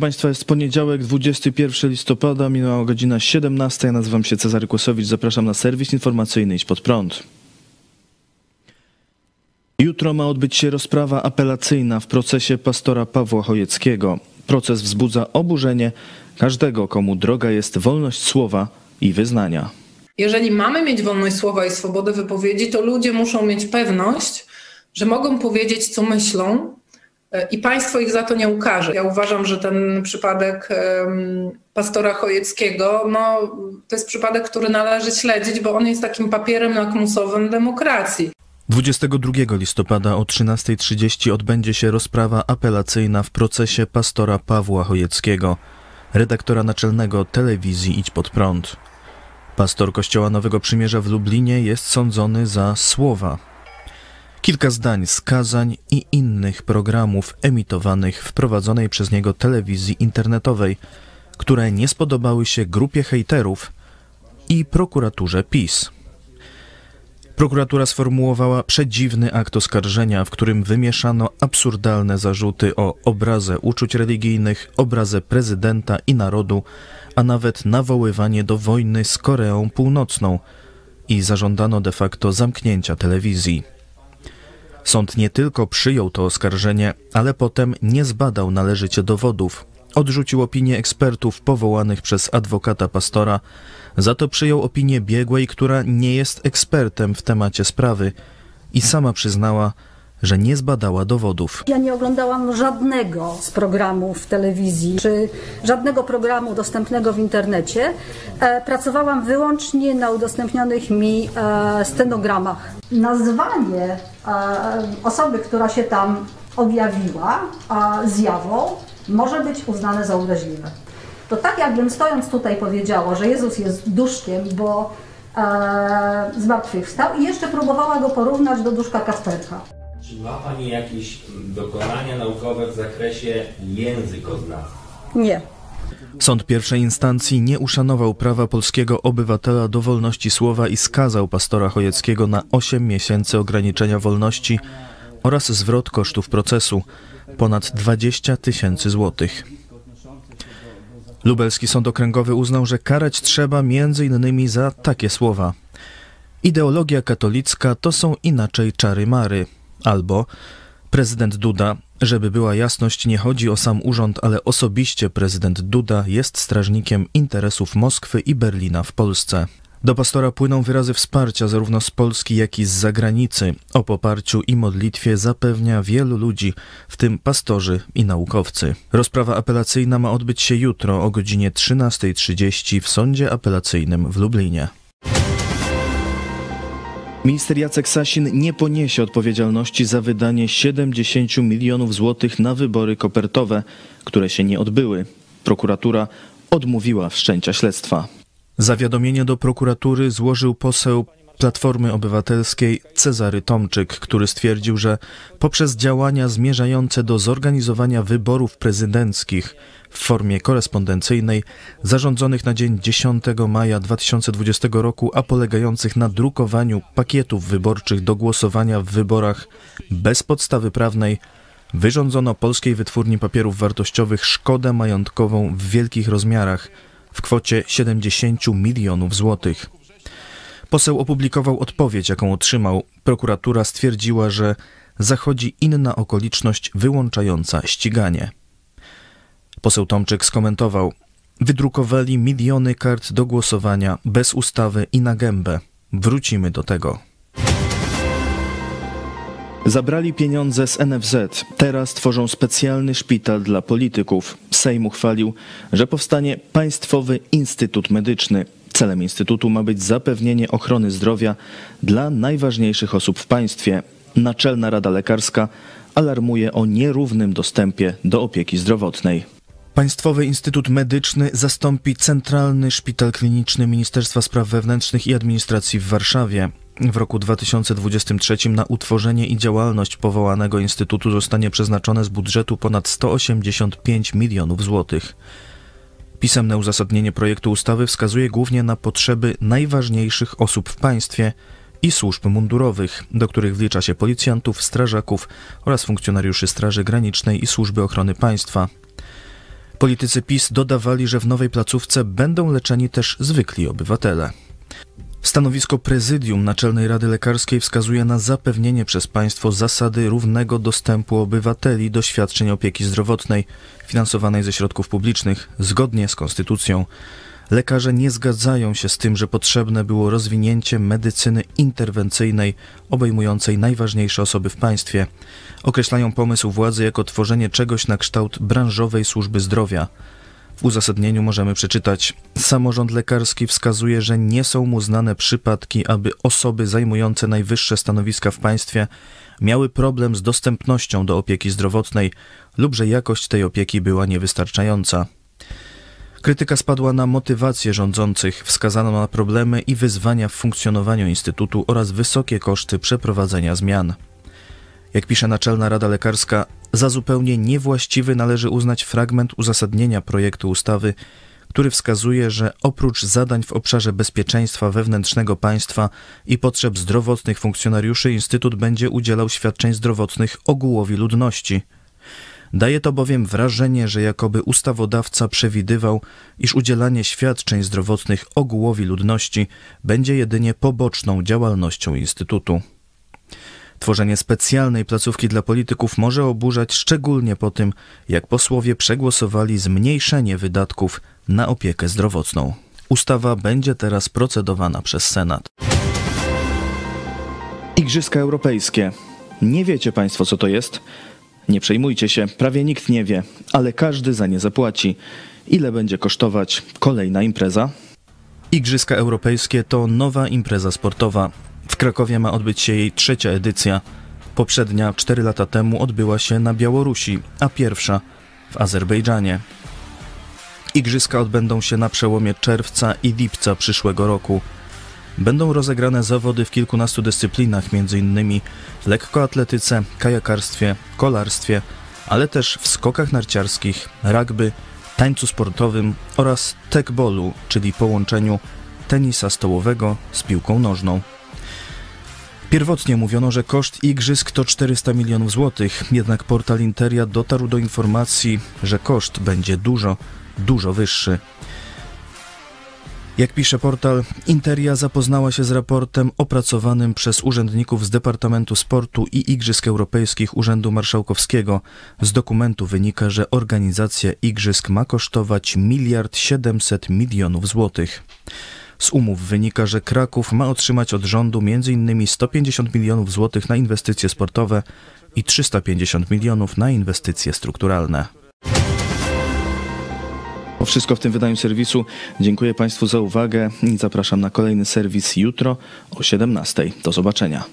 Państwa, jest poniedziałek, 21 listopada, minęła godzina 17. Ja nazywam się Cezary Kłosowicz, zapraszam na serwis informacyjny Idź Pod Prąd. Jutro ma odbyć się rozprawa apelacyjna w procesie pastora Pawła Chojeckiego. Proces wzbudza oburzenie każdego, komu droga jest wolność słowa i wyznania. Jeżeli mamy mieć wolność słowa i swobodę wypowiedzi, to ludzie muszą mieć pewność, że mogą powiedzieć, co myślą, i państwo ich za to nie ukaże. Ja uważam, że ten przypadek pastora Chojeckiego, no, to jest przypadek, który należy śledzić, bo on jest takim papierem lakmusowym demokracji. 22 listopada o 13.30 odbędzie się rozprawa apelacyjna w procesie pastora Pawła Chojeckiego, redaktora naczelnego telewizji Idź Pod Prąd. Pastor Kościoła Nowego Przymierza w Lublinie jest sądzony za słowa Kilka zdań z kazań i innych programów emitowanych w prowadzonej przez niego telewizji internetowej, które nie spodobały się grupie hejterów i prokuraturze PiS. Prokuratura sformułowała przedziwny akt oskarżenia, w którym wymieszano absurdalne zarzuty o obrazę uczuć religijnych, obrazę prezydenta i narodu, a nawet nawoływanie do wojny z Koreą Północną i zażądano de facto zamknięcia telewizji. Sąd nie tylko przyjął to oskarżenie, ale potem nie zbadał należycie dowodów. Odrzucił opinię ekspertów powołanych przez adwokata pastora, za to przyjął opinię biegłej, która nie jest ekspertem w temacie sprawy i sama przyznała, że nie zbadała dowodów. Ja nie oglądałam żadnego z programów telewizji, czy żadnego programu dostępnego w internecie. E, pracowałam wyłącznie na udostępnionych mi e, stenogramach. Nazwanie e, osoby, która się tam objawiła zjawą, może być uznane za obraźliwe. To tak jakbym stojąc tutaj powiedziała, że Jezus jest duszkiem, bo e, zmartwychwstał i jeszcze próbowała go porównać do duszka Kasperka. Czy ma Pani jakieś dokonania naukowe w zakresie językoznawstwa? Nie. Sąd pierwszej instancji nie uszanował prawa polskiego obywatela do wolności słowa i skazał pastora Chojeckiego na 8 miesięcy ograniczenia wolności oraz zwrot kosztów procesu ponad 20 tysięcy złotych. Lubelski Sąd Okręgowy uznał, że karać trzeba między innymi za takie słowa. Ideologia katolicka to są inaczej czary mary. Albo prezydent Duda, żeby była jasność, nie chodzi o sam urząd, ale osobiście prezydent Duda jest strażnikiem interesów Moskwy i Berlina w Polsce. Do pastora płyną wyrazy wsparcia zarówno z Polski, jak i z zagranicy. O poparciu i modlitwie zapewnia wielu ludzi, w tym pastorzy i naukowcy. Rozprawa apelacyjna ma odbyć się jutro o godzinie 13.30 w Sądzie Apelacyjnym w Lublinie. Minister Jacek Sasin nie poniesie odpowiedzialności za wydanie 70 milionów złotych na wybory kopertowe, które się nie odbyły. Prokuratura odmówiła wszczęcia śledztwa. Zawiadomienie do prokuratury złożył poseł Platformy Obywatelskiej Cezary Tomczyk, który stwierdził, że poprzez działania zmierzające do zorganizowania wyborów prezydenckich w formie korespondencyjnej, zarządzonych na dzień 10 maja 2020 roku, a polegających na drukowaniu pakietów wyborczych do głosowania w wyborach bez podstawy prawnej, wyrządzono Polskiej Wytwórni Papierów Wartościowych szkodę majątkową w wielkich rozmiarach w kwocie 70 milionów złotych. Poseł opublikował odpowiedź, jaką otrzymał. Prokuratura stwierdziła, że zachodzi inna okoliczność wyłączająca ściganie. Poseł Tomczyk skomentował: Wydrukowali miliony kart do głosowania bez ustawy i na gębę. Wrócimy do tego. Zabrali pieniądze z NFZ. Teraz tworzą specjalny szpital dla polityków. Sejm uchwalił, że powstanie Państwowy Instytut Medyczny. Celem Instytutu ma być zapewnienie ochrony zdrowia dla najważniejszych osób w państwie. Naczelna Rada Lekarska alarmuje o nierównym dostępie do opieki zdrowotnej. Państwowy Instytut Medyczny zastąpi Centralny Szpital Kliniczny Ministerstwa Spraw Wewnętrznych i Administracji w Warszawie. W roku 2023 na utworzenie i działalność powołanego instytutu zostanie przeznaczone z budżetu ponad 185 milionów złotych. Pisemne uzasadnienie projektu ustawy wskazuje głównie na potrzeby najważniejszych osób w państwie i służb mundurowych, do których wlicza się policjantów, strażaków oraz funkcjonariuszy Straży Granicznej i Służby Ochrony Państwa. Politycy PiS dodawali, że w nowej placówce będą leczeni też zwykli obywatele. Stanowisko prezydium Naczelnej Rady Lekarskiej wskazuje na zapewnienie przez państwo zasady równego dostępu obywateli do świadczeń opieki zdrowotnej finansowanej ze środków publicznych zgodnie z konstytucją. Lekarze nie zgadzają się z tym, że potrzebne było rozwinięcie medycyny interwencyjnej obejmującej najważniejsze osoby w państwie. Określają pomysł władzy jako tworzenie czegoś na kształt branżowej służby zdrowia. Uzasadnieniu możemy przeczytać: Samorząd lekarski wskazuje, że nie są mu znane przypadki, aby osoby zajmujące najwyższe stanowiska w państwie miały problem z dostępnością do opieki zdrowotnej lub że jakość tej opieki była niewystarczająca. Krytyka spadła na motywację rządzących, wskazano na problemy i wyzwania w funkcjonowaniu Instytutu oraz wysokie koszty przeprowadzenia zmian. Jak pisze Naczelna Rada Lekarska, za zupełnie niewłaściwy należy uznać fragment uzasadnienia projektu ustawy, który wskazuje, że oprócz zadań w obszarze bezpieczeństwa wewnętrznego państwa i potrzeb zdrowotnych funkcjonariuszy, Instytut będzie udzielał świadczeń zdrowotnych ogółowi ludności. Daje to bowiem wrażenie, że jakoby ustawodawca przewidywał, iż udzielanie świadczeń zdrowotnych ogółowi ludności będzie jedynie poboczną działalnością Instytutu. Tworzenie specjalnej placówki dla polityków może oburzać szczególnie po tym, jak posłowie przegłosowali zmniejszenie wydatków na opiekę zdrowotną. Ustawa będzie teraz procedowana przez Senat. Igrzyska Europejskie. Nie wiecie Państwo, co to jest? Nie przejmujcie się, prawie nikt nie wie, ale każdy za nie zapłaci. Ile będzie kosztować kolejna impreza? Igrzyska Europejskie to nowa impreza sportowa. W Krakowie ma odbyć się jej trzecia edycja. Poprzednia, cztery lata temu, odbyła się na Białorusi, a pierwsza w Azerbejdżanie. Igrzyska odbędą się na przełomie czerwca i lipca przyszłego roku. Będą rozegrane zawody w kilkunastu dyscyplinach, m.in. w lekkoatletyce, kajakarstwie, kolarstwie, ale też w skokach narciarskich, rugby, tańcu sportowym oraz tekbolu, czyli połączeniu tenisa stołowego z piłką nożną. Pierwotnie mówiono, że koszt igrzysk to 400 milionów złotych, jednak portal Interia dotarł do informacji, że koszt będzie dużo, dużo wyższy. Jak pisze portal, Interia zapoznała się z raportem opracowanym przez urzędników z Departamentu Sportu i Igrzysk Europejskich Urzędu Marszałkowskiego. Z dokumentu wynika, że organizacja igrzysk ma kosztować miliard 700 milionów złotych. Z umów wynika, że Kraków ma otrzymać od rządu m.in. 150 milionów złotych na inwestycje sportowe i 350 milionów na inwestycje strukturalne. To wszystko w tym wydaniu serwisu. Dziękuję Państwu za uwagę i zapraszam na kolejny serwis jutro o 17. Do zobaczenia.